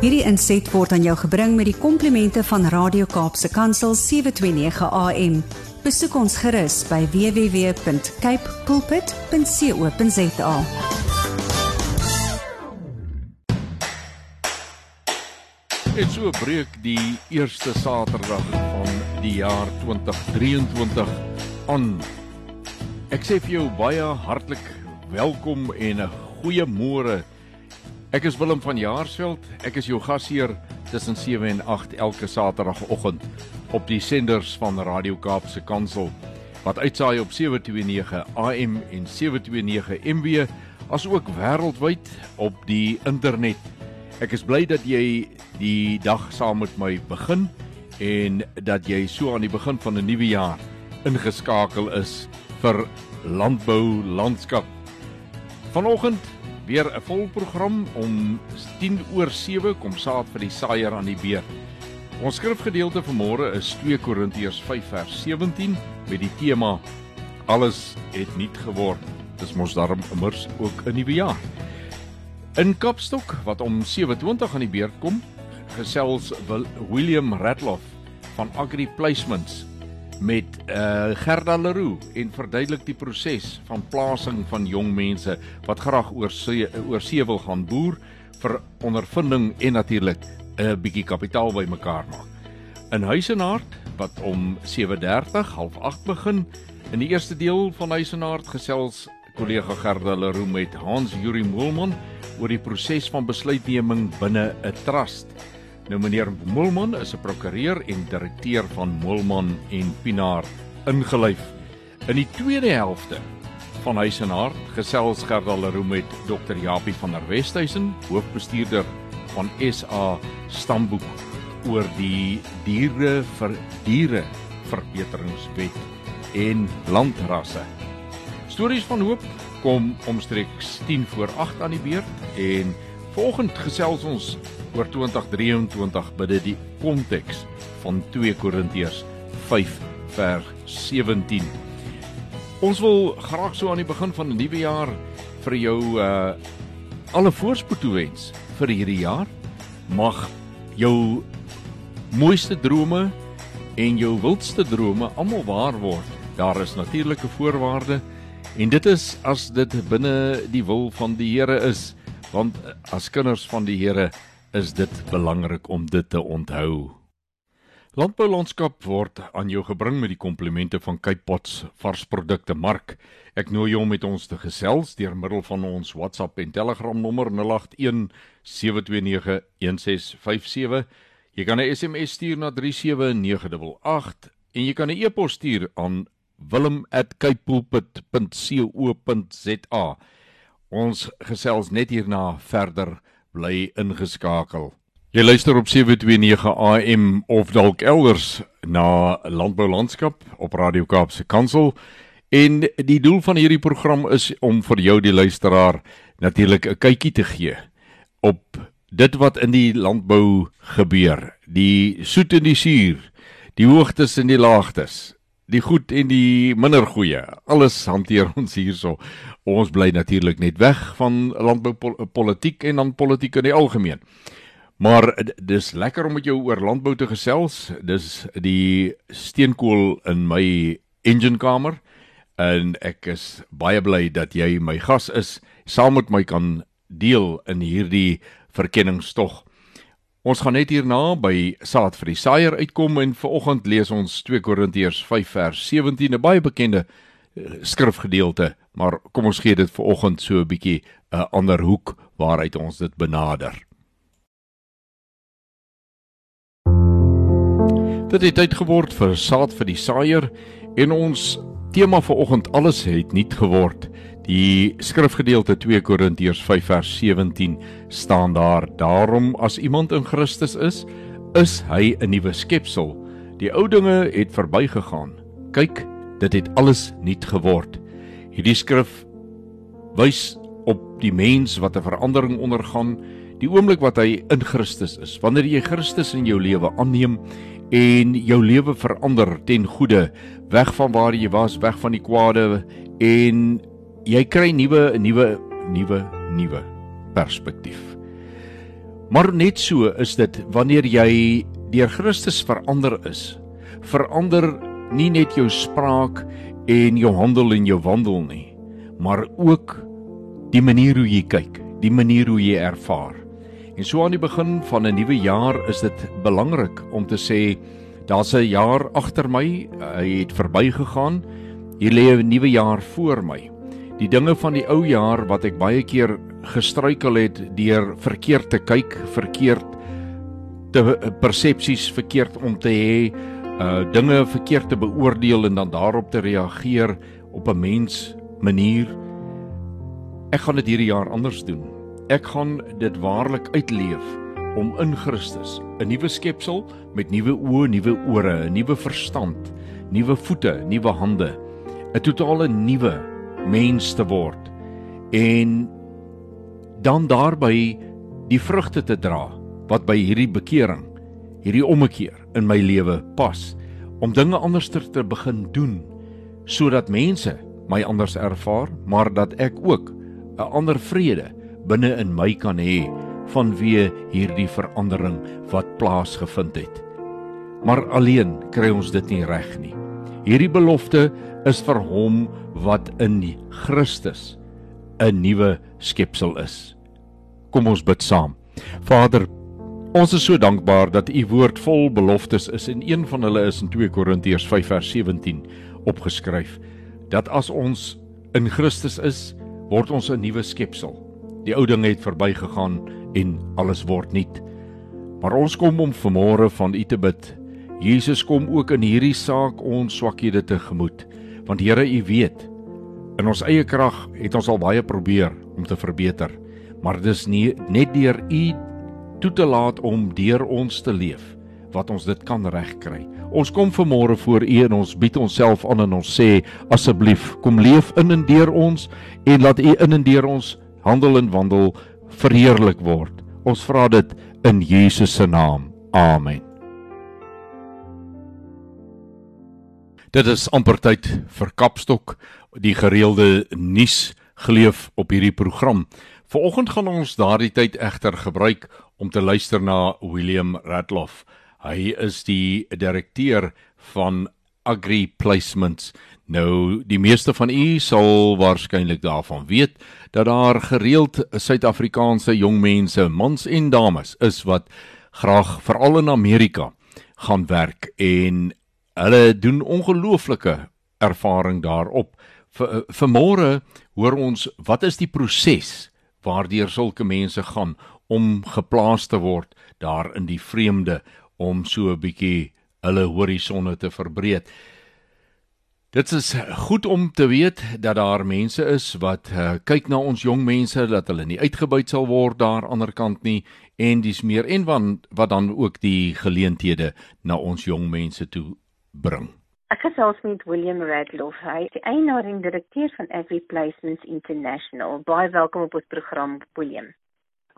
Hierdie inset word aan jou gebring met die komplimente van Radio Kaapse Kansel 729 AM. Besoek ons gerus by www.cape pulpit.co.za. En so breek die eerste Saterdag van die jaar 2023 aan. Ek sê vir jou baie hartlik welkom en 'n goeie môre. Ek is Willem van Jaarsveld. Ek is jou gasheer tussen 7 en 8 elke Saterdagoggend op die senders van Radio Kaapse Kansel wat uitsaai op 729 AM en 729 MW asook wêreldwyd op die internet. Ek is bly dat jy die dag saam met my begin en dat jy so aan die begin van 'n nuwe jaar ingeskakel is vir landbou landskap. Vanoggend weer 'n vol program om 10 oor 7 kom saad vir die saaier aan die beer. Ons skrifgedeelte vir môre is 2 Korintiërs 5 vers 17 met die tema alles het nuut geword. Dis mos daarom immers ook 'n nuwe jaar. In Kapstok wat om 7:20 aan die beurt kom, gesels William Ratloff van Agri Placements met uh, Gerda Leroux en verduidelik die proses van plasing van jong mense wat graag oor see, oor see wil gaan boer vir ondervinding en natuurlik 'n bietjie kapitaal bymekaar maak. In Huisenaard wat om 7:30 half 8 begin in die eerste deel van Huisenaard gesels kollega Gerda Leroux met Hans Juri Moelman oor die proses van besluitneming binne 'n trust. Nou meneer Moelman is 'n prokureur en direkteur van Moelman en Pinaar ingelyf. In die tweede helfte van Huis en Hart gesels Gerda Leroux met Dr. Japie van der Westhuizen, hoofbestuurder van SA Stamboek oor die diere vir diere verbeteringswet en landrasse. Stories van hoop kom omstreeks 10 voor 8 aan die beurt en Vanoggend gesels ons oor 2023 binne die konteks van 2 Korintiërs 5 vers 17. Ons wil graag so aan die begin van 'n nuwe jaar vir jou uh alle voorspoed toewens vir hierdie jaar. Mag jou mooiste drome en jou wildste drome almal waar word. Daar is natuurlike voorwaardes en dit is as dit binne die wil van die Here is want eh, as kinders van die Here is dit belangrik om dit te onthou. Landboulandskap word aan jou gebring met die komplimente van Cape Pots varsprodukte mark. Ek nooi jou om met ons te gesels deur middel van ons WhatsApp en Telegram nommer 081 729 1657. Jy kan 'n SMS stuur na 37988 en jy kan 'n e-pos stuur aan wilm@capepulpit.co.za. Ons gesels net hierna verder bly ingeskakel. Jy luister op 729 AM of dalk elders na Landbou Landskap op Radio Kaapse Kansel. En die doel van hierdie program is om vir jou die luisteraar natuurlik 'n kykie te gee op dit wat in die landbou gebeur, die soet en die suur, die hoogtes en die laagtes, die goed en die minder goeie. Alles hanteer ons hierso. Ons bly natuurlik net weg van landboupolitiek en dan politiek in die algemeen. Maar dis lekker om met jou oor landbou te gesels. Dis die steenkool in my enginekamer en ek is baie bly dat jy my gas is, saam met my kan deel in hierdie verkenningstog. Ons gaan net hierna by saad vir die saaier uitkom en vanoggend lees ons 2 Korintiërs 5 vers 17, 'n baie bekende uh, skrifgedeelte, maar kom ons gee dit vanoggend so 'n bietjie 'n uh, ander hoek waaruit ons dit benader. Dit het tyd geword vir saad vir die saaier en ons tema vanoggend alles het nuut geword. Die skrifgedeelte 2 Korintiërs 5 vers 17 staan daar: Daarom as iemand in Christus is, is hy 'n nuwe skepsel. Die ou dinge het verbygegaan. Kyk, dit het alles nuut geword. Hierdie skrif wys op die mens wat 'n verandering ondergaan, die oomblik wat hy in Christus is. Wanneer jy Christus in jou lewe aanneem en jou lewe verander ten goeie, weg van waar jy was, weg van die kwade en jy kry nuwe nuwe nuwe nuwe perspektief. Maar net so is dit wanneer jy deur Christus verander is. Verander nie net jou spraak en jou handel en jou wandel nie, maar ook die manier hoe jy kyk, die manier hoe jy ervaar. En so aan die begin van 'n nuwe jaar is dit belangrik om te sê daar's 'n jaar agter my, hy het verbygegaan. Hier lê 'n nuwe jaar voor my. Die dinge van die ou jaar wat ek baie keer gestruikel het deur verkeerd te kyk, verkeerd te persepsies verkeerd om te hê, uh dinge verkeerd te beoordeel en dan daarop te reageer op 'n mens manier. Ek gaan dit hierdie jaar anders doen. Ek gaan dit waarlik uitleef om in Christus 'n nuwe skepsel met nuwe oë, nuwe ore, 'n nuwe verstand, nuwe voete, nuwe hande, 'n totale nuwe mens te word en dan daarby die vrugte te dra wat by hierdie bekering, hierdie ommekeer in my lewe pas om dinge anders te begin doen sodat mense my anders ervaar, maar dat ek ook 'n ander vrede binne in my kan hê vanweë hierdie verandering wat plaasgevind het. Maar alleen kry ons dit nie reg nie. Hierdie belofte is vir hom wat in Christus 'n nuwe skepsel is. Kom ons bid saam. Vader, ons is so dankbaar dat u woord vol beloftes is en een van hulle is in 2 Korintiërs 5 vers 17 opgeskryf dat as ons in Christus is, word ons 'n nuwe skepsel. Die ou ding het verbygegaan en alles word nuut. Maar ons kom om vanmôre van U te bid. Jesus kom ook in hierdie saak ons swakhede tegemoet. Want Here, U weet, in ons eie krag het ons al baie probeer om te verbeter, maar dis nie net deur U toe te laat om deur ons te leef wat ons dit kan regkry. Ons kom vanmôre voor U en ons bied onsself aan en ons sê asseblief kom leef in en deur ons en laat U in en deur ons handel en wandel verheerlik word. Ons vra dit in Jesus se naam. Amen. Dit is amper tyd vir Kapstok, die gereelde nuus geleef op hierdie program. Vanoggend gaan ons daardie tyd egter gebruik om te luister na William Radloff. Hy is die direkteur van Agri Placements. Nou, die meeste van u sal waarskynlik daarvan weet dat daar gereeld Suid-Afrikaanse jong mense, mans en dames, is wat graag veral in Amerika gaan werk en hulle doen ongelooflike ervaring daarop. Vanmôre hoor ons wat is die proses waardeur sulke mense gaan om geplaas te word daar in die vreemde om so 'n bietjie hulle horisonne te verbreek. Dit is goed om te weet dat daar mense is wat uh, kyk na ons jong mense dat hulle nie uitgebuit sal word daar aan die ander kant nie en dis meer en van, wat dan ook die geleenthede na ons jong mense toe bring. Ek gesels met William Radloff, hy is die eienaar en direkteur van Every Placements International. Baie welkom op ons program, William.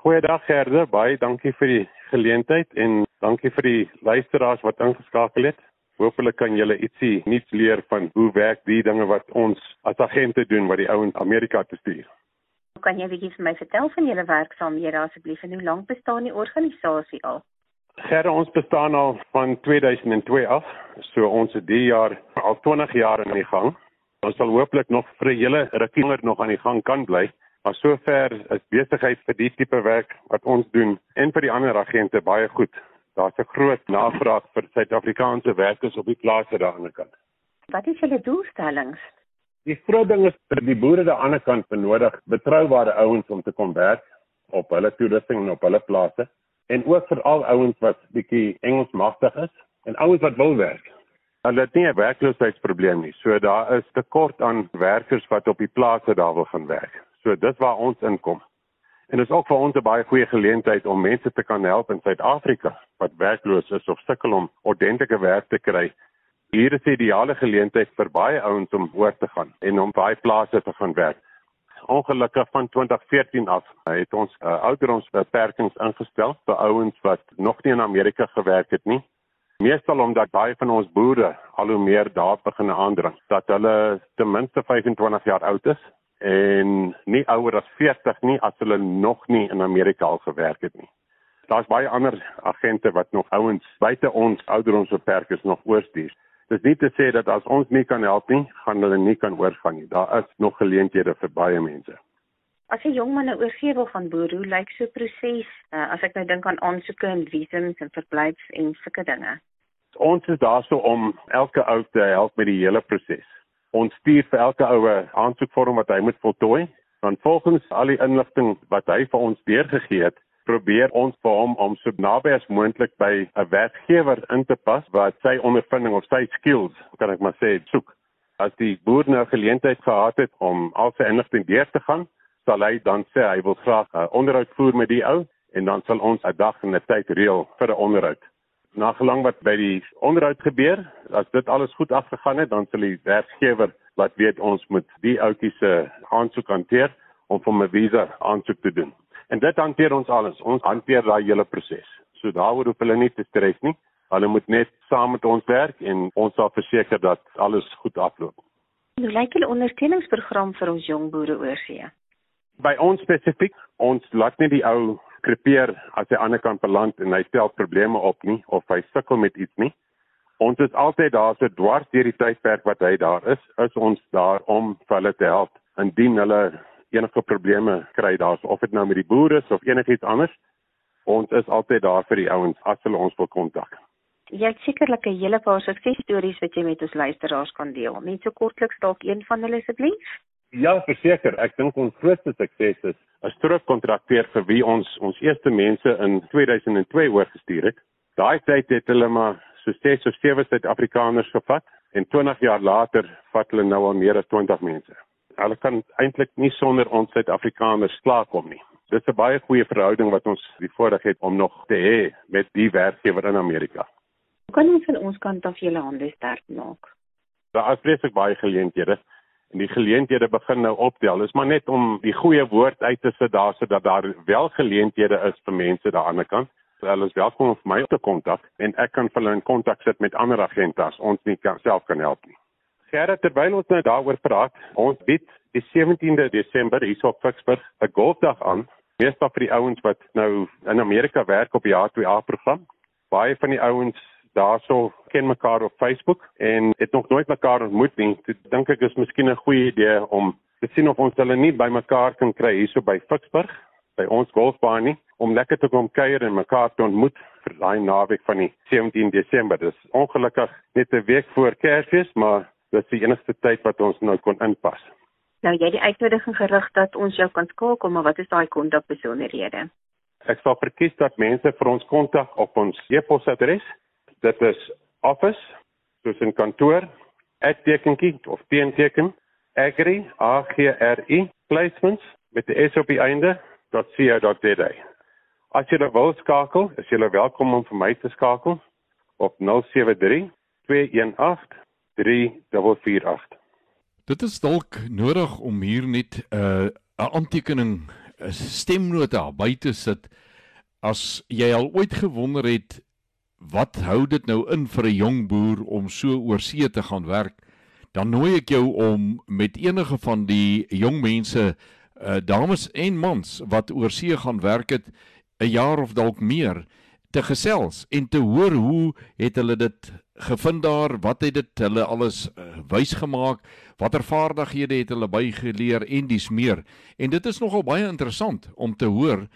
Goeiedag Gerde, baie dankie vir die geleentheid en dankie vir die luisteraars wat ingeskakel het. Hoopelik kan julle ietsie nuuts leer van hoe werk die dinge wat ons as agente doen wat die ouens Amerika te stuur. Kan jy bietjie vir my vertel van julle werksaamhede asseblief en hoe lank bestaan die organisasie al? Gerre, ons bestaan al van 2002 af. So ons het die jaar al 20 jaar in die gang. Ons sal hopelik nog vir 'n hele rukkie nog aan die gang kan bly. Maar sover is besigheid vir die tipe werk wat ons doen en vir die ander agente baie goed daar's 'n groot navraag vir Suid-Afrikaanse werkers op die plase daar aan die kant. Wat is julle doelstellings? Die groot ding is dat die boere daar aan die kant benodig betroubare ouens om te kom werk op hulle toerusting en op hulle plase en ook vir al ouens wat bietjie Engels magtig is en ouens wat wil werk. Hulle het nie 'n werkloosheidsprobleem nie. So daar is tekort aan werkers wat op die plase daar wil gaan werk. So dis waar ons inkom. En dit is ook vir ons 'n baie goeie geleentheid om mense te kan help in Suid-Afrika wat werkloos is of sukkel om ordentlike werk te kry. Hier is 'n ideale geleentheid vir baie ouens om oor te gaan en om baie plase te gaan werk. Ongelukkig van 2014 af het ons uh, ouderdomsbeperkings ingestel vir ouens wat nog nie in Amerika gewerk het nie. Meestal omdat baie van ons boere al hoe meer daar begin aandring dat hulle ten minste 25 jaar oud is en nie ouer as 40 nie as hulle nog nie in Amerika al gewerk het nie. Daar's baie ander agente wat nog ouens buite ons ouderdomsbeperk is nog oorstuur. Dis nie te sê dat as ons nie kan help nie, gaan hulle nie kan oorgaan nie. Daar is nog geleenthede vir baie mense. As 'n jong man nou oorgee wil gaan boer, hoe lyk so 'n proses? Uh, as ek nou dink aan aansoeke en visums en verblyfs en sulke dinge. Ons is daarso om elke ou te help met die hele proses. Ons stuur vir elke ou 'n aansoekvorm wat hy moet voltooi. Dan volgens al die inligting wat hy vir ons deurgegee het, probeer ons vir hom om so naby as moontlik by 'n werkgewer in te pas wat sy ondervinding of sy skills, kan ek maar sê, soek. As die boer nou geleentheid gehad het om al sy inligting deur te gaan, sal hy dan sê hy wil graag 'n uh, onderhoud voer met die ou en dan sal ons 'n dag en 'n tyd reël vir 'n onderhoud. Na gelang wat by die onderhoud gebeur, as dit alles goed afgegaan het, dan sal die werkgewer wat weet ons moet die ouetjie se aansoek hanteer om vir 'n visa aansoek te doen. En dit hanteer ons alles. Ons hanteer daai hele proses. So daaroor hoef hulle nie te stres nie. Hulle moet net saam met ons werk en ons sal verseker dat alles goed afloop. Hoe lyk julle ondersteuningsprogram vir ons jong boere oorsee? By ons spesifiek, ons laat net die ou krepeer as hy aan die ander kant beland en hy stel probleme op nie of hy sukkel met iets nie. Ons is altyd daar so dwars deur die tydperk wat hy daar is, is ons daar om vir hulle te help indien hulle enige probleme kry daarso of dit nou met die boere is of enigiets anders ons is altyd daar vir die ouens as hulle ons wil kontak. Jy het sekerlik 'n hele paar suksesstories wat jy met ons luisteraars kan deel. Net so kortliks dalk een van hulle asseblief. Ja verseker. Ek dink ons grootste sukses is 'n strookkontrakteur vir wie ons ons eerste mense in 2002 oorgestuur het. Daai tyd het hulle maar so 6 of 7 Suid-Afrikaners gevat en 20 jaar later vat hulle nou al meer as 20 mense hulle kan eintlik nie sonder ons Suid-Afrikaners klaarkom nie. Dit is 'n baie goeie verhouding wat ons die voorreg het om nog te hê met die werkgewer in Amerika. Hoe kan ons van ons kant af julle hande sterk maak? Daar is vreeslik baie geleenthede en die geleenthede begin nou optel. Dit is maar net om die goeie woord uit te sit daar sodat daar wel geleenthede is vir mense daar aan die kant. So hulle is welkom om my te kontak en ek kan hulle in kontak sit met ander agente as ons nie kan self kan help nie. Gerard, terwyl ons nou daaroor praat, ons bied die 17de Desember hier op Ficksburg 'n golfdag aan, meestal vir die ouens wat nou in Amerika werk op die A2A program. Baie van die ouens daarso ken mekaar op Facebook en het nog nooit mekaar ontmoet nie. Toe dink ek is miskien 'n goeie idee om te sien of ons hulle nie by mekaar kan kry hierso by Ficksburg by ons golfbaan nie om lekker te kom kuier en mekaar te ontmoet vir daai naweek van die 17 Desember. Dis ongelukkig net 'n week voor Kersfees, maar dit is die enigste tyd wat ons nou kon inpas. Nou jy het die uitnodiging gerig dat ons jou kan skakel, maar wat is daai kontak besonderhede? Ek sal verkies dat mense vir ons kontak op ons e-posadres. Dit is office soos in kantoor @tekenkie of teenteken agri a g r i placements met die s op die einde .co.za. As jy wil skakel, is jy welkom om vir my te skakel op 073 218 3448. Dit is dalk nodig om hier net 'n uh, 'n aantekening, 'n stemnota by te sit as jy al ooit gewonder het wat hou dit nou in vir 'n jong boer om so oor see te gaan werk, dan nooi ek jou om met enige van die jong mense, uh, dames en mans wat oor see gaan werk het 'n jaar of dalk meer te gesels en te hoor hoe het hulle dit gevind daar wat het dit hulle alles uh, wys gemaak watter vaardighede het hulle bygeleer en dis meer. En dit is nogal baie interessant om te hoor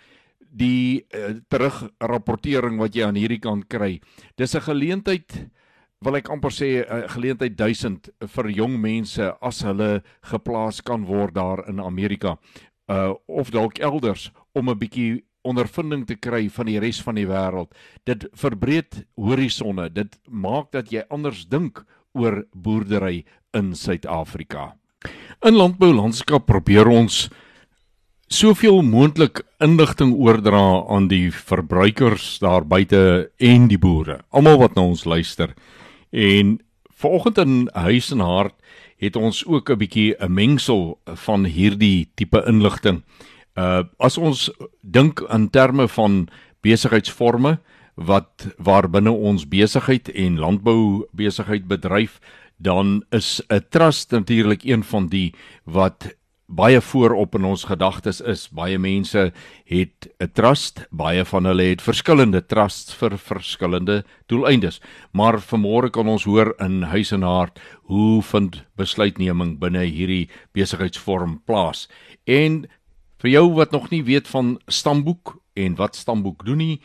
die uh, terugrapportering wat jy aan hierdie kant kry. Dis 'n geleentheid wil ek amper sê 'n uh, geleentheid duisend vir jong mense as hulle geplaas kan word daar in Amerika. Uh, of dalk elders om 'n bietjie ondervinding te kry van die res van die wêreld. Dit verbreed horisonne. Dit maak dat jy anders dink oor boerdery in Suid-Afrika. In landboulandskap probeer ons soveel moontlik inligting oordra aan die verbruikers daar buite en die boere, almal wat na ons luister. En vanoggend in Huis en Hart het ons ook 'n bietjie 'n mengsel van hierdie tipe inligting. Uh as ons dink in terme van besigheidsforme wat waarbinne ons besigheid en landbou besigheid bedryf, dan is 'n trust natuurlik een van die wat baie voorop in ons gedagtes is. Baie mense het 'n trust, baie van hulle het verskillende trusts vir verskillende doeleindes. Maar vanmôre kan ons hoor in huis en hart hoe vind besluitneming binne hierdie besigheidsvorm plaas. En vir jou wat nog nie weet van stamboek en wat stamboek doen nie,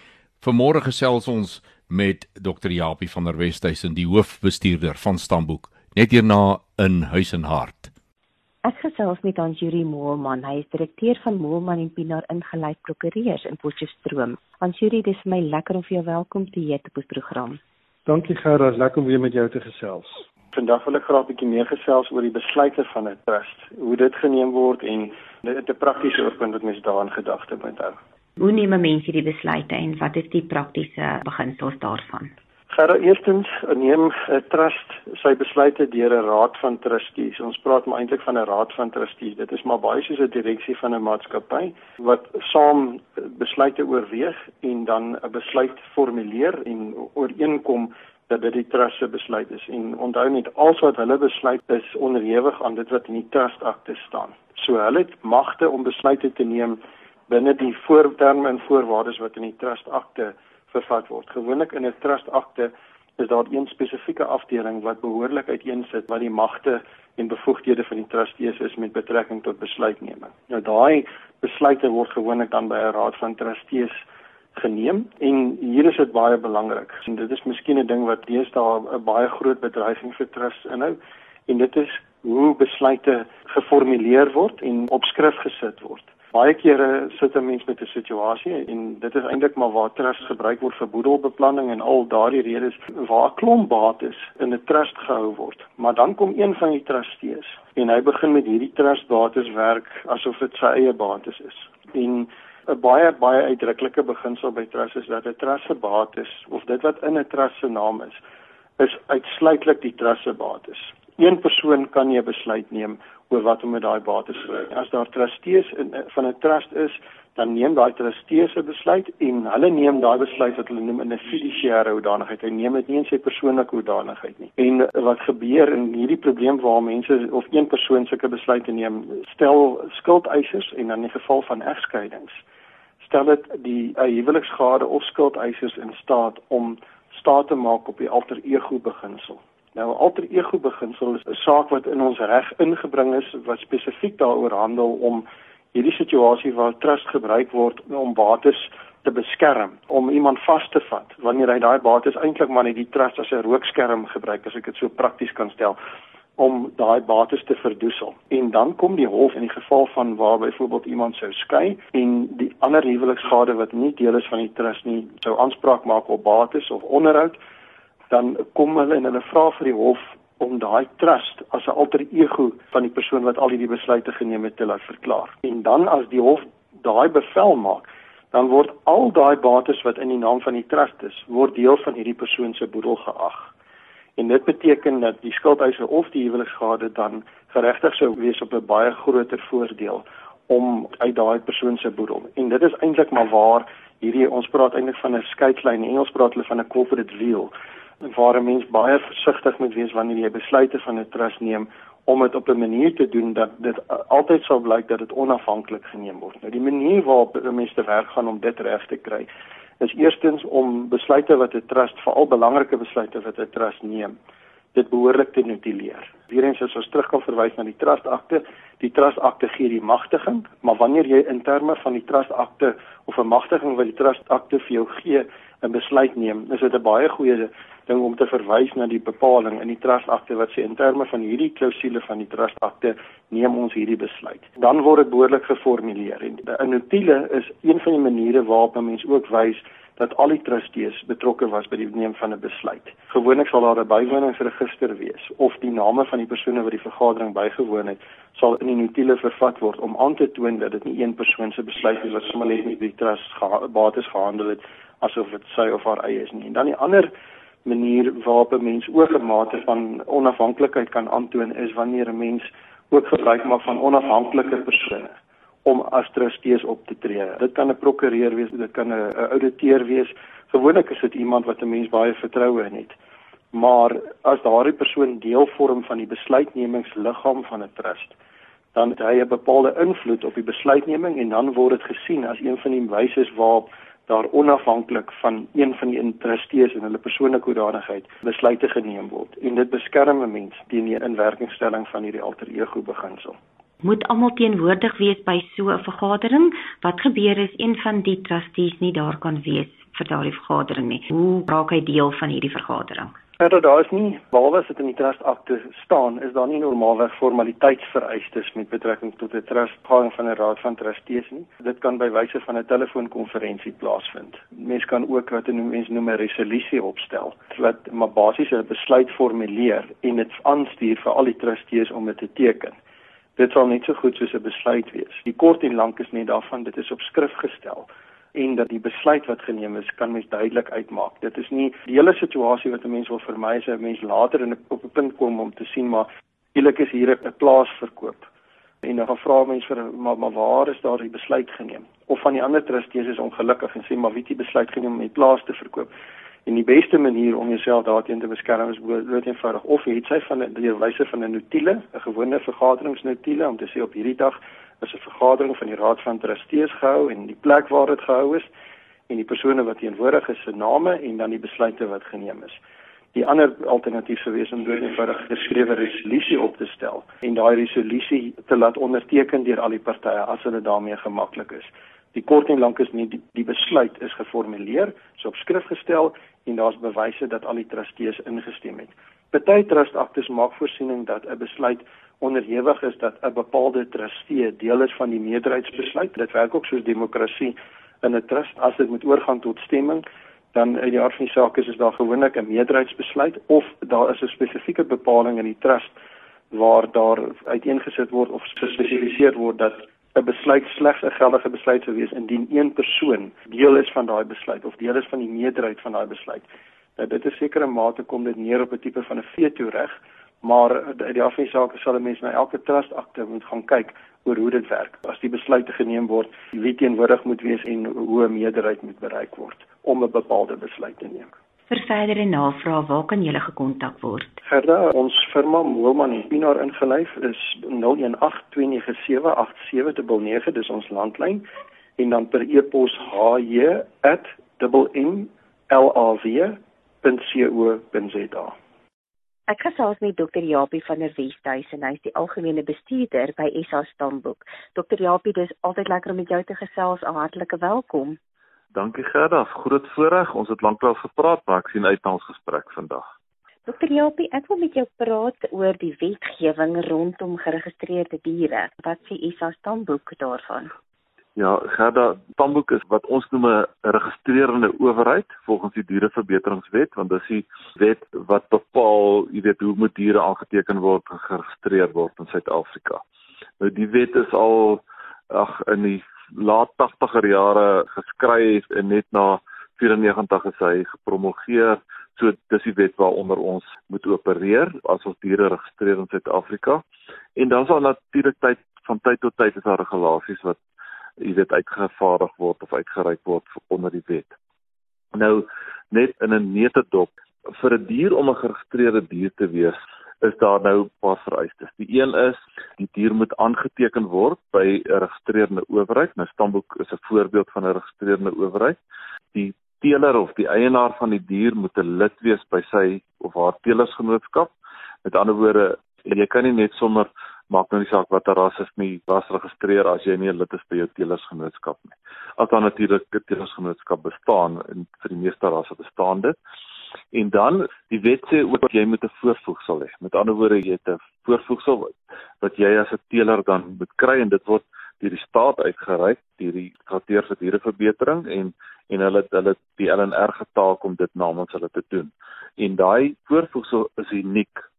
vanmôre gesels ons met Dr. Japie van der Westhuizen, die hoofbestuurder van Stamboek, net hierna in huis en hart. Ek gesels met aan Jurie Moelman. Hy is direkteur van Moelman en Pinaar ingelyk prokureurs in Potchefstroom. Aan Jurie, dis my lekker om vir jou welkom te heet op ons program. Dankie Gerda, is lekker om weer met jou te gesels. Vandag wil ek graag 'n bietjie meer gesels oor die besluite van 'n trust, hoe dit geneem word en dit 'n praktiese oorpunt wat mense daaraan gedagte moet hou. Hoe neem mense die besluite en wat is die praktiese beginsels daarvan? Gerda, eerstens neem 'n trust sy besluite deur 'n raad van trustees. Ons praat maar eintlik van 'n raad van trustees. Dit is maar baie soos 'n direksie van 'n maatskappy wat saam besluite oorweeg en dan 'n besluit formuleer en ooreenkom dat dit die trust se besluit is. En onthou net alles wat hulle besluit is onderhewig aan dit wat in die trust akte staan. So hulle het magte om besluite te neem binne die voorterme en voorwaardes wat in die trust akte vervat word. Gewoonlik in 'n trust akte is daar een spesifieke afdeling wat behoorlik uiteensit wat die magte en bevoegdhede van die trustees is met betrekking tot besluitneming. Nou daai besluite word gewoonlik dan by 'n raad van trustees geneem en hier is dit baie belangrik. En dit is miskien 'n ding wat deesdae 'n baie groot bedreiging vir trusts inhou en dit is hoe besluite geformuleer word en op skrif gesit word. Baie kere sit 'n mens met 'n situasie en dit is eintlik maar waar trust gebruik word vir boedelbeplanning en al daardie redes waar klomp bates in 'n trust gehou word. Maar dan kom een van die trustees en hy begin met hierdie trust bates werk asof dit sy eie bates is. En 'n baie baie uitdruklike beginsel by trust is dat 'n trust se bates of dit wat in 'n trust se naam is, is uitsluitlik die trust se bates. Een persoon kan nie 'n besluit neem oor wat om met daai bates te doen. As daar trustees in van 'n trust is, dan neem daai trustees 'n besluit en hulle neem daai besluit wat hulle noem in 'n fiduciêre hoedanigheid. Hy neem dit nie in sy persoonlike hoedanigheid nie. En wat gebeur in hierdie probleem waar mense of een persoon sulke besluite neem, stel skuldeisers en in die geval van egskeidings stel dit die uh, huweliksgade of skuldeisers in staat om staat te maak op die alter ego beginsel. Nou alter ego beginsel is 'n saak wat in ons reg ingebring is wat spesifiek daaroor handel om hierdie situasie waar trust gebruik word om bates te beskerm, om iemand vas te vat wanneer hy daai bates eintlik maar net die trust as 'n rookskerm gebruik as ek dit so prakties kan stel om daai bates te verdoesel. En dan kom die hof in die geval van waar byvoorbeeld iemand sou skei en die ander huweliksgade wat nie deel is van die trust nie, sou aanspraak maak op bates of onderhoud dan kom hulle en hulle vra vir die hof om daai trust as 'n alter ego van die persoon wat al hierdie besluite geneem het te laat verklaar. En dan as die hof daai bevel maak, dan word al daai bates wat in die naam van die trust is, word deel van hierdie persoon se boedel geag. En dit beteken dat die skuldeiser of die huweliksgade dan geregtig sou wees op 'n baie groter voordeel om uit daai persoon se boedel. En dit is eintlik maar waar hierdie ons praat eintlik van 'n skeiklyn. In Engels praat hulle van 'n corporate veil waar 'n mens baie versigtig moet wees wanneer jy besluite van 'n trust neem om dit op 'n manier te doen dat dit altyd sal blyk dat dit onafhanklik geneem word. Nou die manier waarop 'n mens te werk gaan om dit reg te kry is eerstens om besluite wat 'n trust veral belangrike besluite wat 'n trust neem dit behoorlik te notuleer. Weerens as ons terug kan verwys na die trust akte, die trust akte gee die magtiging, maar wanneer jy in terme van die trust akte of 'n magtiging wat die trust akte vir jou gee, 'n besluit neem, is dit 'n baie goeie ding om te verwys na die bepaling in die trustakte wat sê in terme van hierdie klousule van die trustakte neem ons hierdie besluit. Dan word dit behoorlik geformuleer en 'n notule is een van die maniere waarop 'n mens ook wys dat al die trustees betrokke was by die neem van 'n besluit. Gewoonlik sal daar 'n bywoningsregister wees of die name van die persone wat die vergadering bygewoon het sal in die notule vervat word om aan te toon dat dit nie een persoon se besluit is wat sommer net met die trust geha bates gehandel het asof dit sy of haar eie is nie. En dan die ander manier waarop 'n mens ook 'n mate van onafhanklikheid kan aantoon is wanneer 'n mens ook gebruik maak van onafhanklike persone om as trustees op te tree. Dit kan 'n prokureur wees, dit kan 'n ouditeur wees. Gewoonlik is dit iemand wat 'n mens baie vertroue in het. Maar as daardie persoon deel vorm van die besluitnemingsliggaam van 'n trust, dan het hy 'n bepaalde invloed op die besluitneming en dan word dit gesien as een van die wyse waarop daar onafhanklik van een van die interessees en hulle persoonlike hoedanigheid besluite geneem word en dit beskerm 'n mens teen die inwerkingstelling van hierdie alter ego beginsel. Moet almal teenwoordig wees by so 'n vergadering? Wat gebeur as een van die trustees nie daar kan wees vir daardie vergadering nie? Hoe raak hy deel van hierdie vergadering? Verder daar is nie behalwe dit in die trust akte staan, is daar nie normaalweg formaliteitsvereistes met betrekking tot 'n trust gang van 'n raad van trustees nie. Dit kan by wyse van 'n telefoonkonferensie plaasvind. Mens kan ook wat 'n mens noem 'n resolusie opstel wat maar basies 'n besluit formuleer en dit aanstuur vir al die trustees om dit te teken. Dit sal net so goed soos 'n besluit wees. Die kort en lank is net daarvan dit is op skrif gestel en dat die besluit wat geneem is kan mens duidelik uitmaak. Dit is nie die hele situasie wat 'n mens wil vermy as 'n mens later in 'n op 'n punt kom om te sien maar skielik is hier 'n plaas verkoop. En dan vra mense vir maar maar waar is daar die besluit geneem? Of van die ander trustees is ongelukkig en sê maar wie het die besluit geneem om die plaas te verkoop? En die beste manier om jouself daarteen te beskerm is bloot eenvoudig of jy het sy van die wyse van 'n notule, 'n gewone vergaderingsnotule om te sê op hierdie dag is 'n vergadering van die Raad van Trustees gehou en die plek waar dit gehou is en die persone wat teenwoordig is se name en dan die besluite wat geneem is. Die ander alternatief sou wees om bloot eenvoudig 'n geskrewe resolusie op te stel en daai resolusie te laat onderteken deur al die partye as hulle daarmee gemaklik is. Die kort en lank is nie die, die besluit is geformuleer, so op skrif gestel en daar's bewyse dat al die trustees ingestem het. Party trustaktes maak voorsiening dat 'n besluit onderhewig is dat 'n bepaalde trustee deel is van die meerderheidsbesluit. Dit werk ook soos demokrasie in 'n trust. As dit moet oorgaan tot stemming, dan uit die aard van die saak is daar gewoonlik 'n meerderheidsbesluit of daar is 'n spesifieke bepaling in die trust waar daar uiteengesit word of gespesifiseer word dat 'n besluit slegs 'n geldige besluit sou wees indien een persoon deel is van daai besluit of deel is van die meerderheid van daai besluit. Nou dit is sekere mate kom dit neer op 'n tipe van 'n veto reg, maar uit die afsake sake sal 'n mens na elke trust akte moet gaan kyk oor hoe dit werk. As die besluite geneem word, wie teenwoordig moet wees en hoe 'n meerderheid moet bereik word om 'n bepaalde besluit te neem. Vir verdere navrae, waar kan jy gekontak word? Gerda, ons firma Moelman en Pinaar ingelyf is 0182978799, dis ons landlyn en dan per e-pos hy@mlaw.co.za. Ek gesels met Dr. Japie van der Westhuys en hy is die algemene bestuurder by SA Stamboek. Dr. Japie, dis altyd lekker om met jou te gesels. Hartlike welkom. Dankie Gerda, groot voorreg. Ons het lanklaas gepraat, maar ek sien uit na ons gesprek vandag. Dokter Japie, ek wil met jou praat oor die wetgewing rondom geregistreerde diere. Wat sê ISA stamboek daarvan? Ja, Gerda, stamboek is wat ons noem 'n registrerende owerheid volgens die diereverbeteringswet, want dis die wet wat bepaal, jy weet, hoe moet diere aangeteken word en geregistreer word in Suid-Afrika. Nou die wet is al ag in die laat 80er jare geskryf en net na 94 is hy gepromulgeer. So dis die wet waaronder ons moet opereer as ons diere registreer in Suid-Afrika. En dan sal natuurlik tyd van tyd tot tyd is daar regulasies wat jy weet uitgevaardig word of uitgereik word onder die wet. Nou net in 'n neutedop vir 'n dier om 'n geregistreerde dier te wees is daar nou 'n paar vereistes. Die een is die dier moet aangeteken word by 'n registreerende owerheid. Nou Stamboek is 'n voorbeeld van 'n registreerende owerheid. Die teeler of die eienaar van die dier moet 'n lid wees by sy of haar teelersgenootskap. Met ander woorde, jy kan nie net sommer maak nou nie saak watter ras is nie, was registreer as jy nie 'n lid is by jou teelersgenootskap nie. As dan natuurlik 'n teelersgenootskap bestaan en vir die meeste rasse bestaan dit. En dan die wet sê ook jy moet 'n voorvoegsel hê. Met ander woorde jy het 'n voorvoegsel wat, wat jy as 'n teeler dan moet kry en dit word deur die staat uitgereik deur die Strategie vir Diereverbetering en en hulle hulle die LNR getaak om dit namens hulle te doen. En daai voorvoegsel is uniek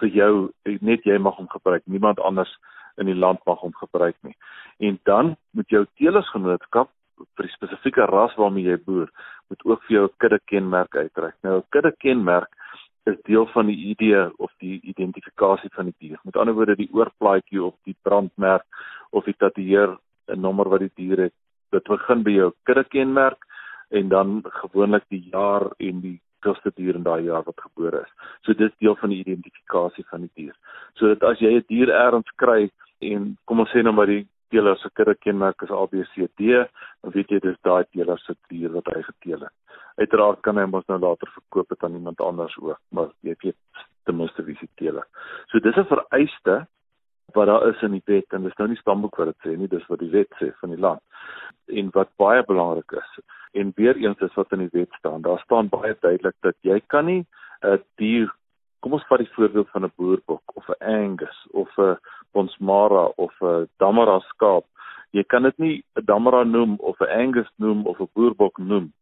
vir jou net jy mag hom gebruik. Niemand anders in die land mag hom gebruik nie. En dan moet jou teelersgenootskap vir die spesifieke ras waarmee jy boer, moet ook vir jou 'n kudde kenmerk uitreik. Nou 'n kudde kenmerk is deel van die idee of die identifikasie van die dier. Met ander woorde die oorplaatjie of die brandmerk of die tatoeëer 'n nommer wat die dier het. Dit begin by jou kudde kenmerk en dan gewoonlik die jaar en die hoeveelste dier in daai jaar wat gebore is. So dit is deel van die identifikasie van die dier. So dat as jy 'n dier ergens kry en kom ons sê nou maar die teeler se kuddekenmerk is ABCD, dan weet jy dis daai teeler se dier wat hy geteel het. Uiteraard kan hy mos nou later verkoop het aan iemand anders ook, maar jy weet ten minste wie se teeler. So dis 'n vereiste wat daar is in die wet en dis nou nie stamboek wat dit sê nie, dis wat die wet sê van die land. En wat baie belangrik is en weer eens is wat in die wet staan. Daar staan baie duidelik dat jy kan nie 'n dier kom ons vat die voorbeeld van 'n boerbok of 'n Angus of 'n Bonsmara of 'n Damara skaap. Jy kan dit nie 'n Damara noem of 'n Angus noem of 'n boerbok noem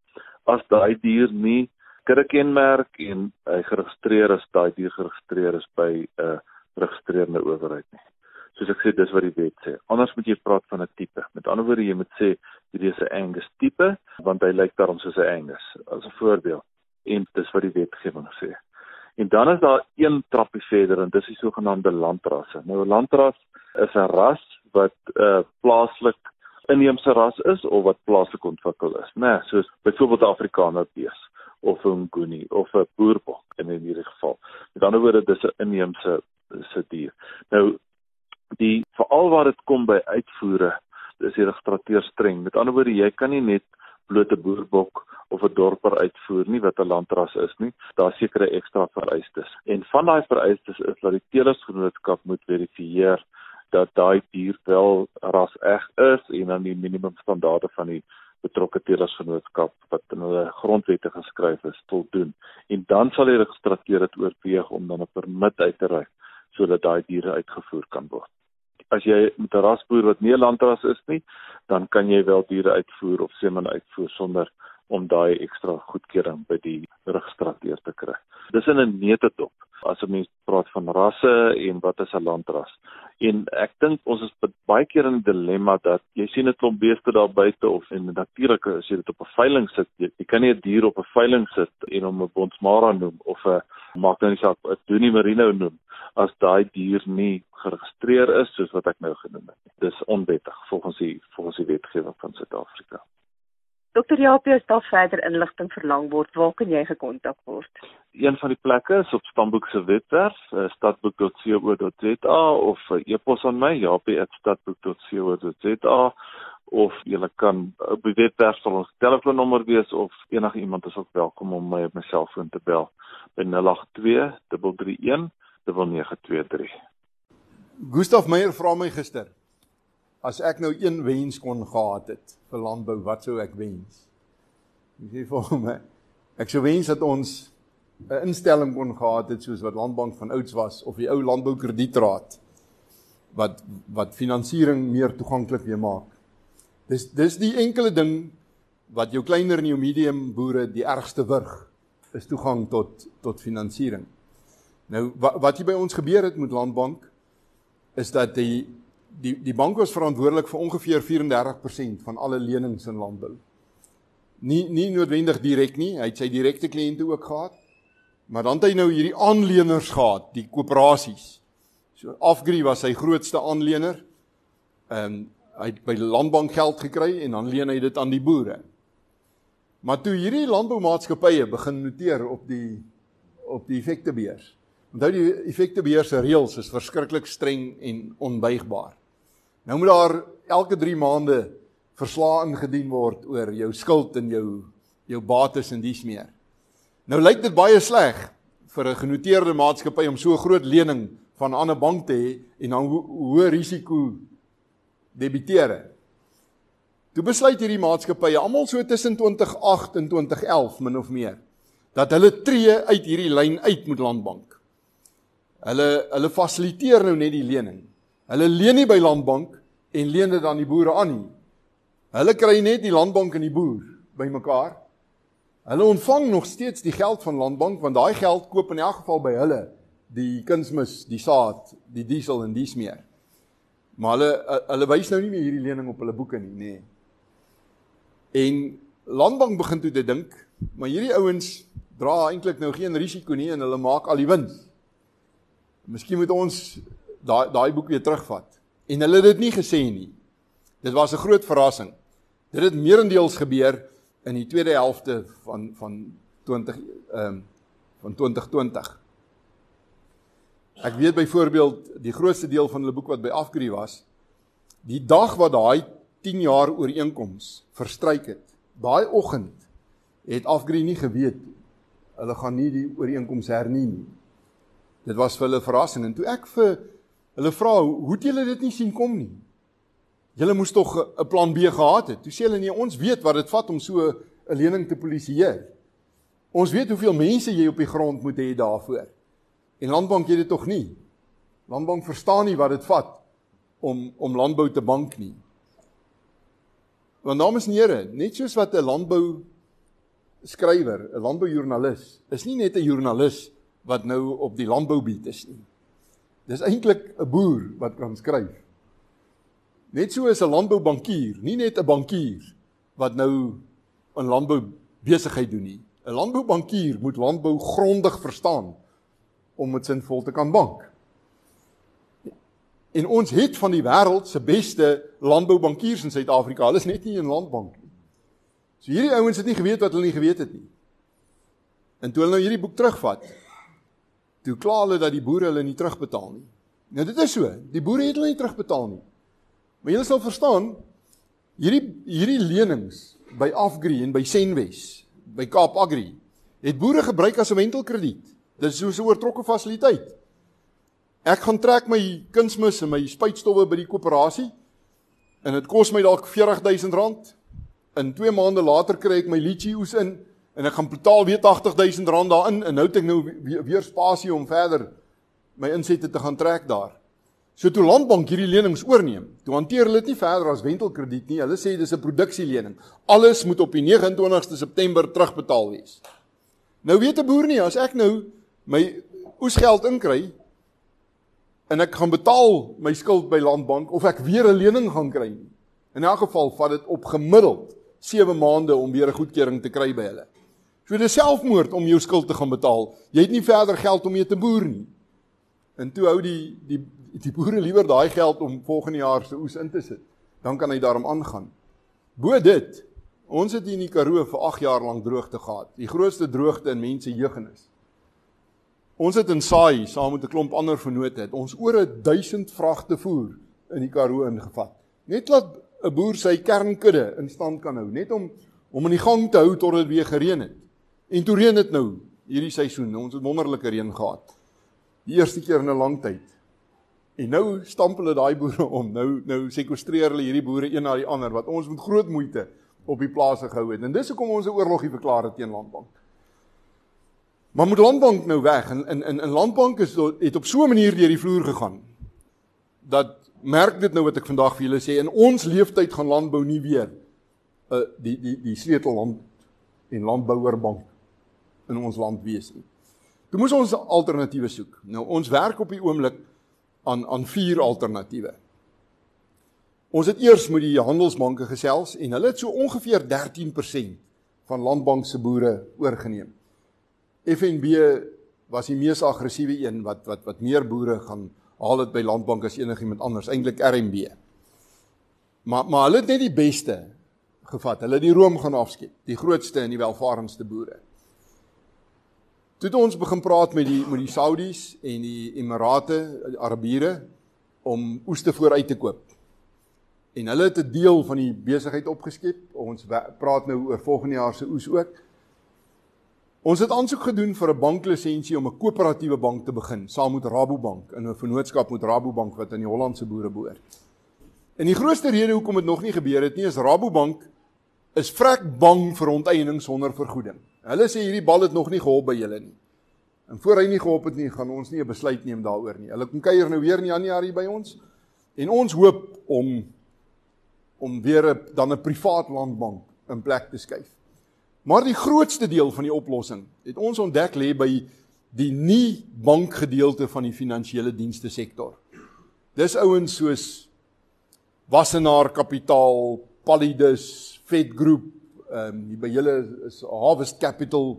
as daai dier nie kuddekenmerk en hy geregistreer is, daai dier geregistreer is by 'n uh, registrerende owerheid nie. Soos ek sê, dis wat die wet sê. Anders moet jy praat van 'n tipe. Met ander woorde, jy moet sê hierdie is 'n Angus tipe want hy lyk daarom soos 'n Angus as 'n voorbeeld. En dis wat die wetgewing sê. En dan is daar een trappie verder en dis die sogenaamde landrasse. Nou 'n landras is 'n ras wat 'n uh, plaaslik inheemse ras is of wat plaaslik ontwikkel is, né? Nee, soos byvoorbeeld Afrikaner bees of 'n nguni of 'n boerbok in hierdie geval. Met ander woorde, dis 'n inheemse se dier. Nou die veral waar dit kom by uitvoere, is die regstrateur streng. Met ander woorde, jy kan nie net blote boerbok of 'n dorper uitvoer nie wat 'n landras is nie. Daar sekerre ekstra vereistes. En van daai vereistes is dat die telersgenootskap moet verifieer dat daai dier wel ras eg is en aan die minimum standaarde van die betrokke telersgenootskap wat in hulle grondwette geskryf is voldoen. En dan sal die registrateur dit oorweeg om dan 'n permit uit te reik sodat daai diere uitgevoer kan word. As jy met 'n rasboer wat nie 'n landras is nie, dan kan jy wel diere uitvoer of semen uitvoer sonder om daai ekstra goedkeuring by die registrateur te kry. Dis in 'n neutedop as 'n mens praat van rasse en wat is 'n landras. En ek dink ons is baie keer in 'n dilemma dat jy sien 'n klomp beeste daar buite of en natuurlik as jy dit op 'n veiling sit, jy, jy kan nie 'n dier op 'n veiling sit en hom 'n bonsmara noem of 'n maak nou nie saak 'n Donie Merino noem as daai dier nie geregistreer is soos wat ek nou genoem het. Dis onwettig volgens die volgens die wetgewing van Suid-Afrika. Dokter Japie, as daar verder inligting verlang word, waar kan jy gekontak word? Een van die plekke is op Stamboek se webwerf, eh, stadboek.co.za of e-pos aan my, japie@stadboek.co.za of jy kan op die webwerf sal ons telefoonnommer wees of enige iemand is ook welkom om my op my selfoon te bel by 082 331 0923. Gustaf Meyer vra my gister as ek nou een wens kon gehad het vir landbou, wat sou ek wens? Ek sê vir hom, ek sou wens dat ons 'n instelling kon gehad het soos wat Landbank van ouds was of die ou landboukredietraad wat wat finansiering meer toeganklik weer maak. Dis dis die enkele ding wat jou kleiner en jou medium boere die ergste wurg is toegang tot tot finansiering. Nou wat wat hier by ons gebeur het met Landbank is dat die die die bank was verantwoordelik vir ongeveer 34% van alle lenings in landbou. Nie nie noodwendig direk nie, hy het sy direkte kliënte ook gehad. Maar dan het hy nou hierdie aanleners gehad, die koöperasies. So Afgri was sy grootste aanlener. Ehm um, hy het by die landbank geld gekry en dan leen hy dit aan die boere. Maar toe hierdie landboumaatskappye begin noteer op die op die effektebeurs. Onthou die effektebeurs se reëls is verskriklik streng en onbuigbaar. Nou moet daar elke 3 maande verslae ingedien word oor jou skuld en jou jou bates en dies meer. Nou lyk dit baie sleg vir 'n genoteerde maatskappy om so 'n groot lening van 'n ander bank te hê en dan ho hoë risiko debiteer. Toe besluit hierdie maatskappye almal so tussen 2008 en 2011 min of meer dat hulle tree uit hierdie lyn uit met Landbank. Hulle hulle fasiliteer nou net die lening. Hulle leen nie by Landbank en leen dit aan die boere aan nie. Hulle kry net die Landbank en die boer bymekaar. Hulle ontvang nog steeds die geld van Landbank want daai geld koop in elk geval by hulle die kunsmis, die saad, die diesel en dies meer. Maar hulle hulle wys nou nie meer hierdie lening op hulle boeke nie, nê. Nee. En Landbank begin toe te dink, maar hierdie ouens dra eintlik nou geen risiko nie en hulle maak al die wins. Miskien moet ons daai daai boek weer terugvat. En hulle het dit nie gesê nie. Dit was 'n groot verrassing. Dit het meerendeels gebeur in die tweede helfte van van 20 ehm um, van 2020. Ek weet byvoorbeeld die grootste deel van hulle boek wat by Afgri was, die dag wat daai 10 jaar ooreenkoms verstryk het. Daai oggend het Afgri nie geweet hulle gaan nie die ooreenkoms hernie nie. Dit was vir hulle verrassing en toe ek vir hulle vra, "Hoe het julle dit nie sien kom nie?" Julle moes tog 'n plan B gehad het. Toe sê hulle nee, ons weet wat dit vat om so 'n lening te polisieer. Ons weet hoeveel mense jy op die grond moet hê daarvoor. En Landbank het dit tog nie. Landbank verstaan nie wat dit vat om om landbou te bank nie. Want dames en here, net soos wat 'n landbou skrywer, 'n landboujoernalis, is nie net 'n joernalis wat nou op die landboubiet is nie. Dis eintlik 'n boer wat kan skryf. Net so is 'n landboubankier, nie net 'n bankier wat nou 'n landbou besigheid doen nie. 'n Landboubankier moet landbou grondig verstaan om dit sinvol te kan bank. En ons het van die wêreld se beste landboubankiers in Suid-Afrika. Hulle is net nie in landbank nie. So hierdie ouens het nie geweet wat hulle nie geweet het nie. En toe hulle nou hierdie boek terugvat, toe kla hulle dat die boere hulle nie terugbetaal nie. Nou dit is so, die boere het hulle nie terugbetaal nie. Maar julle sal verstaan, hierdie hierdie lenings by Afgri en by Senwes, by Kaap Agri, het boere gebruik as 'n wentelkrediet. Dit is so 'n oortrokke fasiliteit. Ek gaan trek my kunsmis en my spuitstowwe by die koöperasie en dit kos my dalk R40000. In 2 maande later kry ek my litchi oes in en ek gaan betaal weer R80000 daarin en nou het ek nou weer, weer spasie om verder my insette te gaan trek daar. So toe Landbank hierdie lenings oorneem, toe hanteer hulle dit nie verder as wentelkrediet nie. Hulle sê dis 'n produksielening. Alles moet op die 29ste September terugbetaal wees. Nou weet 'n boer nie as ek nou my oesgeld inkry en ek gaan betaal my skuld by Landbank of ek weer 'n lening gaan kry nie. In elk geval vat dit op gemiddeld 7 maande om weer 'n goedkeuring te kry by hulle. So dis selfmoord om jou skuld te gaan betaal. Jy het nie verder geld om mee te boer nie. En toe hou die die die boere liewer daai geld om volgende jaar se oes in te sit. Dan kan hy daarom aangaan. Bo dit, ons het hier in die Karoo vir 8 jaar lank droogte gehad. Die grootste droogte in mense jeugenis. Ons het in Saai saam met 'n klomp ander vennote het ons oor 1000 vragte voer in die Karoo ingevat. Net laat 'n boer sy kernkudde in stand kan hou, net om om in die gang te hou tot dit weer gereën het. En toe reën dit nou hierdie seisoen. Ons het wonderlike reën gehad. Die eerste keer in 'n lang tyd. En nou stamp hulle daai boere om. Nou nou sekwestreer hulle hierdie boere een na die ander wat ons met groot moeite op die plase gehou het. En dis hoekom ons 'n oorlogie verklaar het teen landbank. Maar moet Landbank nou weg en in in in Landbank is het op so 'n manier deur die vloer gegaan dat merk dit nou wat ek vandag vir julle sê in ons leeftyd gaan landbou nie weer 'n uh, die die die sleutelland en landbouerbank in ons land wees nie. Toe moes ons alternatiewe soek. Nou ons werk op die oomblik aan aan vier alternatiewe. Ons het eers met die handelsbanke gesels en hulle het so ongeveer 13% van landbank se boere oorgeneem. FNB was die mees aggressiewe een wat wat wat meer boere gaan haal dit by landbank as enigiemand anders, eintlik RMB. Maar maar hulle het net die beste gevat. Hulle het die room gaan afskep, die grootste en die welvarendste boere. Toe het ons begin praat met die met die Saudis en die Emirate, die Arabiere om oes te vooruit te koop. En hulle het 'n deel van die besigheid opgeskep. Ons praat nou oor volgende jaar se oes ook. Ons het aansoek gedoen vir 'n banklisensie om 'n koöperatiewe bank te begin saam met Rabobank in 'n vennootskap met Rabobank wat aan die Hollandse boere behoort. En die grootste rede hoekom dit nog nie gebeur het nie is Rabobank is vrek bang vir onteiening sonder vergoeding. Hulle sê hierdie bal het nog nie gehop by julle nie. En voor hy nie gehop het nie, gaan ons nie 'n besluit neem daaroor nie. Hulle kom kuier nou weer in Januarie by ons en ons hoop om om weer 'n dan 'n privaat landbank in plek te skuif. Maar die grootste deel van die oplossing het ons ontdek lê by die nie bankgedeelte van die finansiële dienste sektor. Dis ouens soos Wassenaar Kapitaal, Palidus, Vet Groep, ehm um, by julle is Harvest Capital,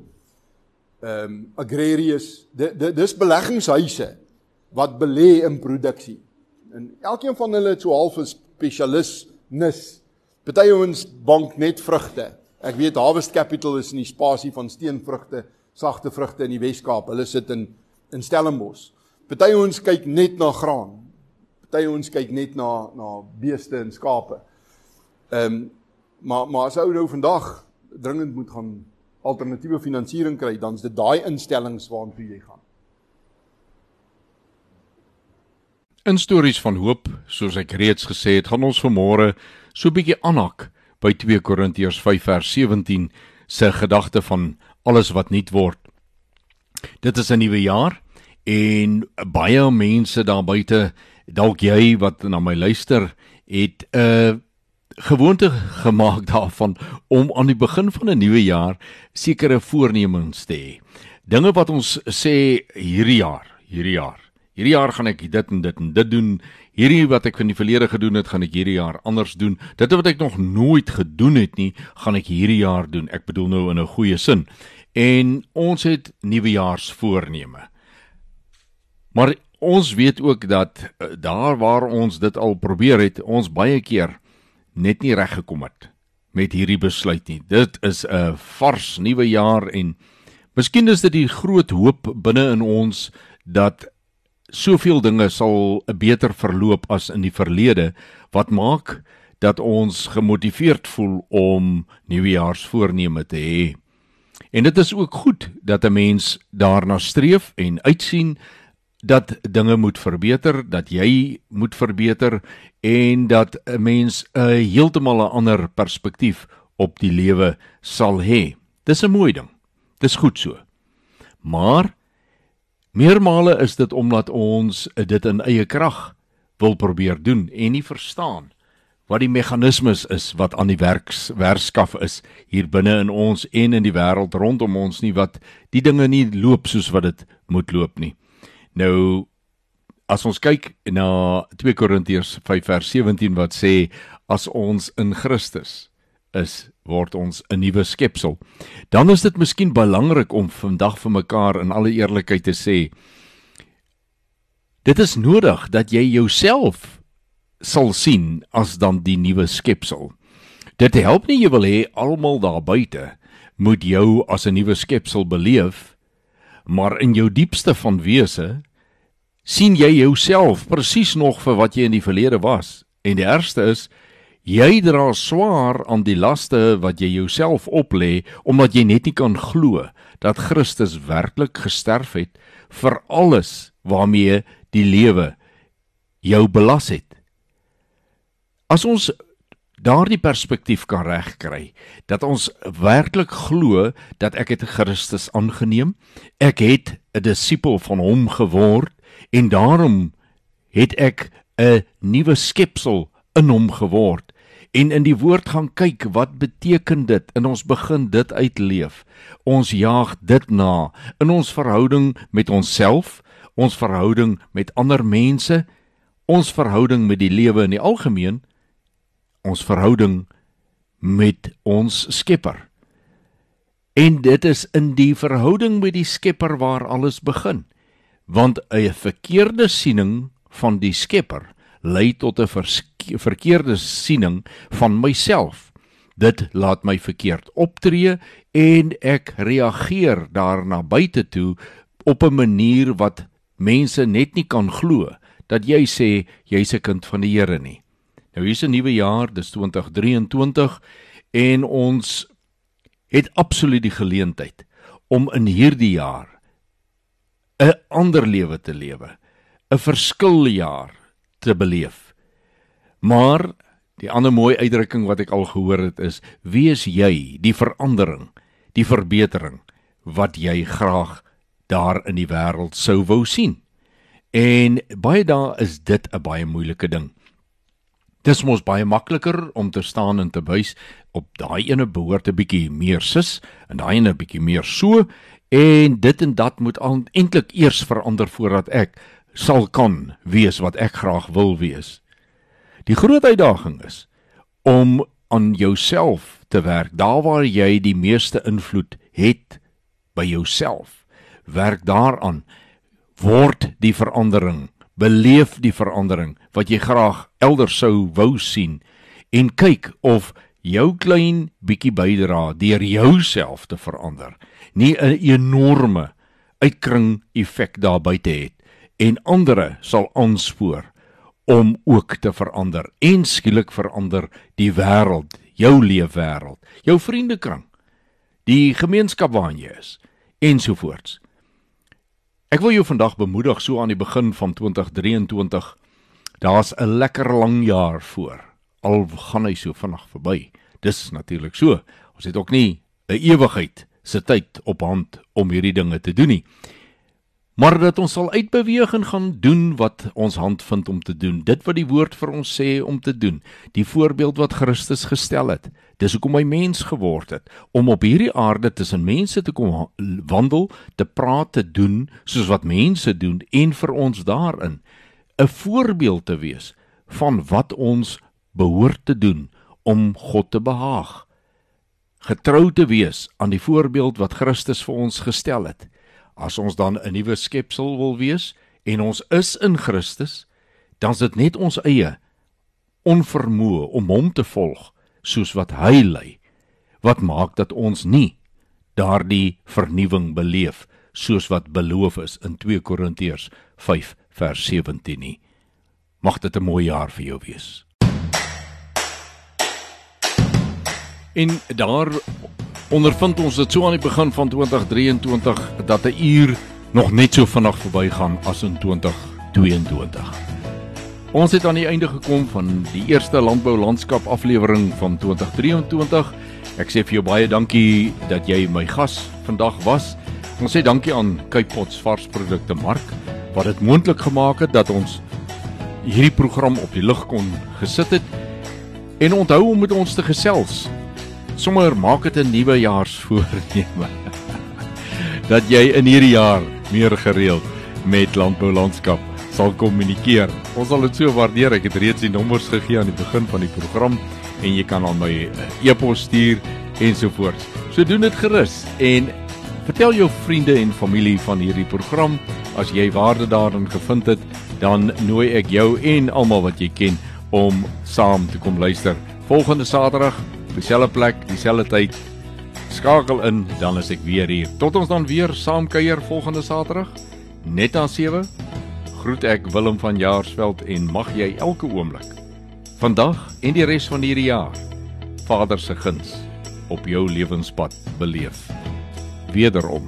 ehm um, Agrarius. Dis beleggingshuise wat belê in produksie. En elkeen van hulle het so half 'n spesialis nis. Party ouens bank net vrugte. Ek weet Harvest Capital is in die spasie van steenvrugte, sagte vrugte in die Wes-Kaap. Hulle sit in in Stellenbosch. Party ons kyk net na graan. Party ons kyk net na na beeste en skape. Ehm um, maar maar as ou nou vandag dringend moet gaan alternatiewe finansiering kry, dan's dit daai instellings waartoe jy gaan. In stories van hoop, soos ek reeds gesê het, gaan ons vanmôre so 'n bietjie aanhak by 2 Korintiërs 5 vers 17 se gedagte van alles wat nuut word. Dit is 'n nuwe jaar en baie mense daar buite, dalk jy wat na my luister, het 'n uh, gewoonte gemaak daarvan om aan die begin van 'n nuwe jaar sekere voornemens te hê. Dinge wat ons sê hierdie jaar, hierdie jaar. Hierdie jaar gaan ek dit en dit en dit doen. Hierdie wat ek van die verlede gedoen het, gaan ek hierdie jaar anders doen. Dit wat ek nog nooit gedoen het nie, gaan ek hierdie jaar doen. Ek bedoel nou in 'n goeie sin. En ons het nuwejaarsvoorneme. Maar ons weet ook dat eh, daar waar ons dit al probeer het, ons baie keer net nie reg gekom het met hierdie besluit nie. Dit is 'n vars nuwe jaar en miskien is dit die groot hoop binne in ons dat soveel dinge sal 'n beter verloop as in die verlede wat maak dat ons gemotiveerd voel om nuwejaarsvoorneme te hê. En dit is ook goed dat 'n mens daarna streef en uitsien dat dinge moet verbeter, dat jy moet verbeter en dat 'n mens 'n heeltemal 'n ander perspektief op die lewe sal hê. Dis 'n mooi ding. Dis goed so. Maar meermale is dit omdat ons dit in eie krag wil probeer doen en nie verstaan wat die meganismes is wat aan die werks werkskaf is hier binne in ons en in die wêreld rondom ons nie wat die dinge nie loop soos wat dit moet loop nie. Nou as ons kyk na 2 Korintiërs 5 vers 17 wat sê as ons in Christus is word ons 'n nuwe skepsel. Dan is dit miskien belangrik om vandag vir mekaar in alle eerlikheid te sê dit is nodig dat jy jouself sal sien as dan die nuwe skepsel. Dit help nie jy wil hê almal daar buite moet jou as 'n nuwe skepsel beleef maar in jou diepste van wese sien jy jouself presies nog vir wat jy in die verlede was. En die ergste is jy dra swaar aan die laste wat jy jouself oplê omdat jy net nie kan glo dat Christus werklik gesterf het vir alles waarmee die lewe jou belas het. As ons daardie perspektief kan regkry dat ons werklik glo dat ek het Christus aangeneem, ek het 'n disipel van hom geword en daarom het ek 'n nuwe skepsel in hom geword. En in die woord gaan kyk wat beteken dit? En ons begin dit uitleef. Ons jaag dit na in ons verhouding met onsself ons verhouding met ander mense ons verhouding met die lewe in die algemeen ons verhouding met ons Skepper. En dit is in die verhouding met die Skepper waar alles begin. Want 'n verkeerde siening van die Skepper lei tot 'n verkeerde siening van myself. Dit laat my verkeerd optree en ek reageer daarna buite toe op 'n manier wat mense net nie kan glo dat jy sê jy's 'n kind van die Here nie. Nou hier's 'n nuwe jaar, dis 2023 en ons het absoluut die geleentheid om in hierdie jaar 'n ander lewe te lewe, 'n verskiljaar te beleef. Maar die ander mooi uitdrukking wat ek al gehoor het is: "Wees jy die verandering, die verbetering wat jy graag daar in die wêreld sou wou sien?" En baie dae is dit 'n baie moeilike ding. Dis mos baie makliker om te staan en te wys op daai ene behoort 'n bietjie meer sis en daai ene bietjie meer so en dit en dat moet eintlik eers verander voordat ek sal kan wees wat ek graag wil wees. Die groot uitdaging is om aan jouself te werk, daar waar jy die meeste invloed het by jouself. Werk daaraan word die verandering beleef die verandering wat jy graag elders sou wou sien en kyk of jou klein bietjie bydra deur jouself te verander nie 'n enorme uitkring effek daar buite het en ander sal aanspoor om ook te verander. En skielik verander die wêreld, jou leefwêreld, jou vriendekring, die gemeenskap waarin jy is ensovoorts. Ek wil jou vandag bemoedig so aan die begin van 2023. Daar's 'n lekker lang jaar voor. Al gaan hy so vinnig verby. Dis natuurlik so. Ons het ook nie 'n ewigheid se tyd op hand om hierdie dinge te doen nie maar dat ons sal uitbeweeg en gaan doen wat ons hand vind om te doen. Dit wat die woord vir ons sê om te doen. Die voorbeeld wat Christus gestel het. Dis hoekom hy mens geword het. Om op hierdie aarde tussen mense te kom wandel te praat te doen soos wat mense doen en vir ons daarin 'n voorbeeld te wees van wat ons behoort te doen om God te behaag. Getrou te wees aan die voorbeeld wat Christus vir ons gestel het As ons dan 'n nuwe skepsel wil wees en ons is in Christus, dan is dit net ons eie onvermoë om hom te volg soos wat hy lei wat maak dat ons nie daardie vernuwing beleef soos wat beloof is in 2 Korintiërs 5 vers 17 nie. Mag dit 'n mooi jaar vir jou wees. En daar ondervind ons dit so aan die begin van 2023 dat 'n uur nog net so vinnig verbygaan as in 2022. Ons het aan die einde gekom van die eerste landbou landskap aflewering van 2023. Ek sê vir jou baie dankie dat jy my gas vandag was. Ons sê dankie aan Kypots varsprodukte mark wat dit moontlik gemaak het dat ons hierdie program op die lug kon gesit het. En onthou om met ons te gesels sommer maak dit 'n nuwe jaarsvoorneme. dat jy in hierdie jaar meer gereeld met landbou landskap sal kommunikeer. Ons sal dit so waardeer. Ek het reeds die nommers gegee aan die begin van die program en jy kan aan my eh, e-pos stuur ensovoorts. So doen dit gerus en vertel jou vriende en familie van hierdie program. As jy waarde daarin gevind het, dan nooi ek jou en almal wat jy ken om saam te kom luister. Volgende Saterdag dieselfde plek, dieselfde tyd. Skakel in, dan is ek weer hier. Tot ons dan weer saam kuier volgende Saterdag, net na 7. Groet ek Willem van Jaarsveld en mag jy elke oomblik vandag en die res van hierdie jaar Vader se guns op jou lewenspad beleef. Wederom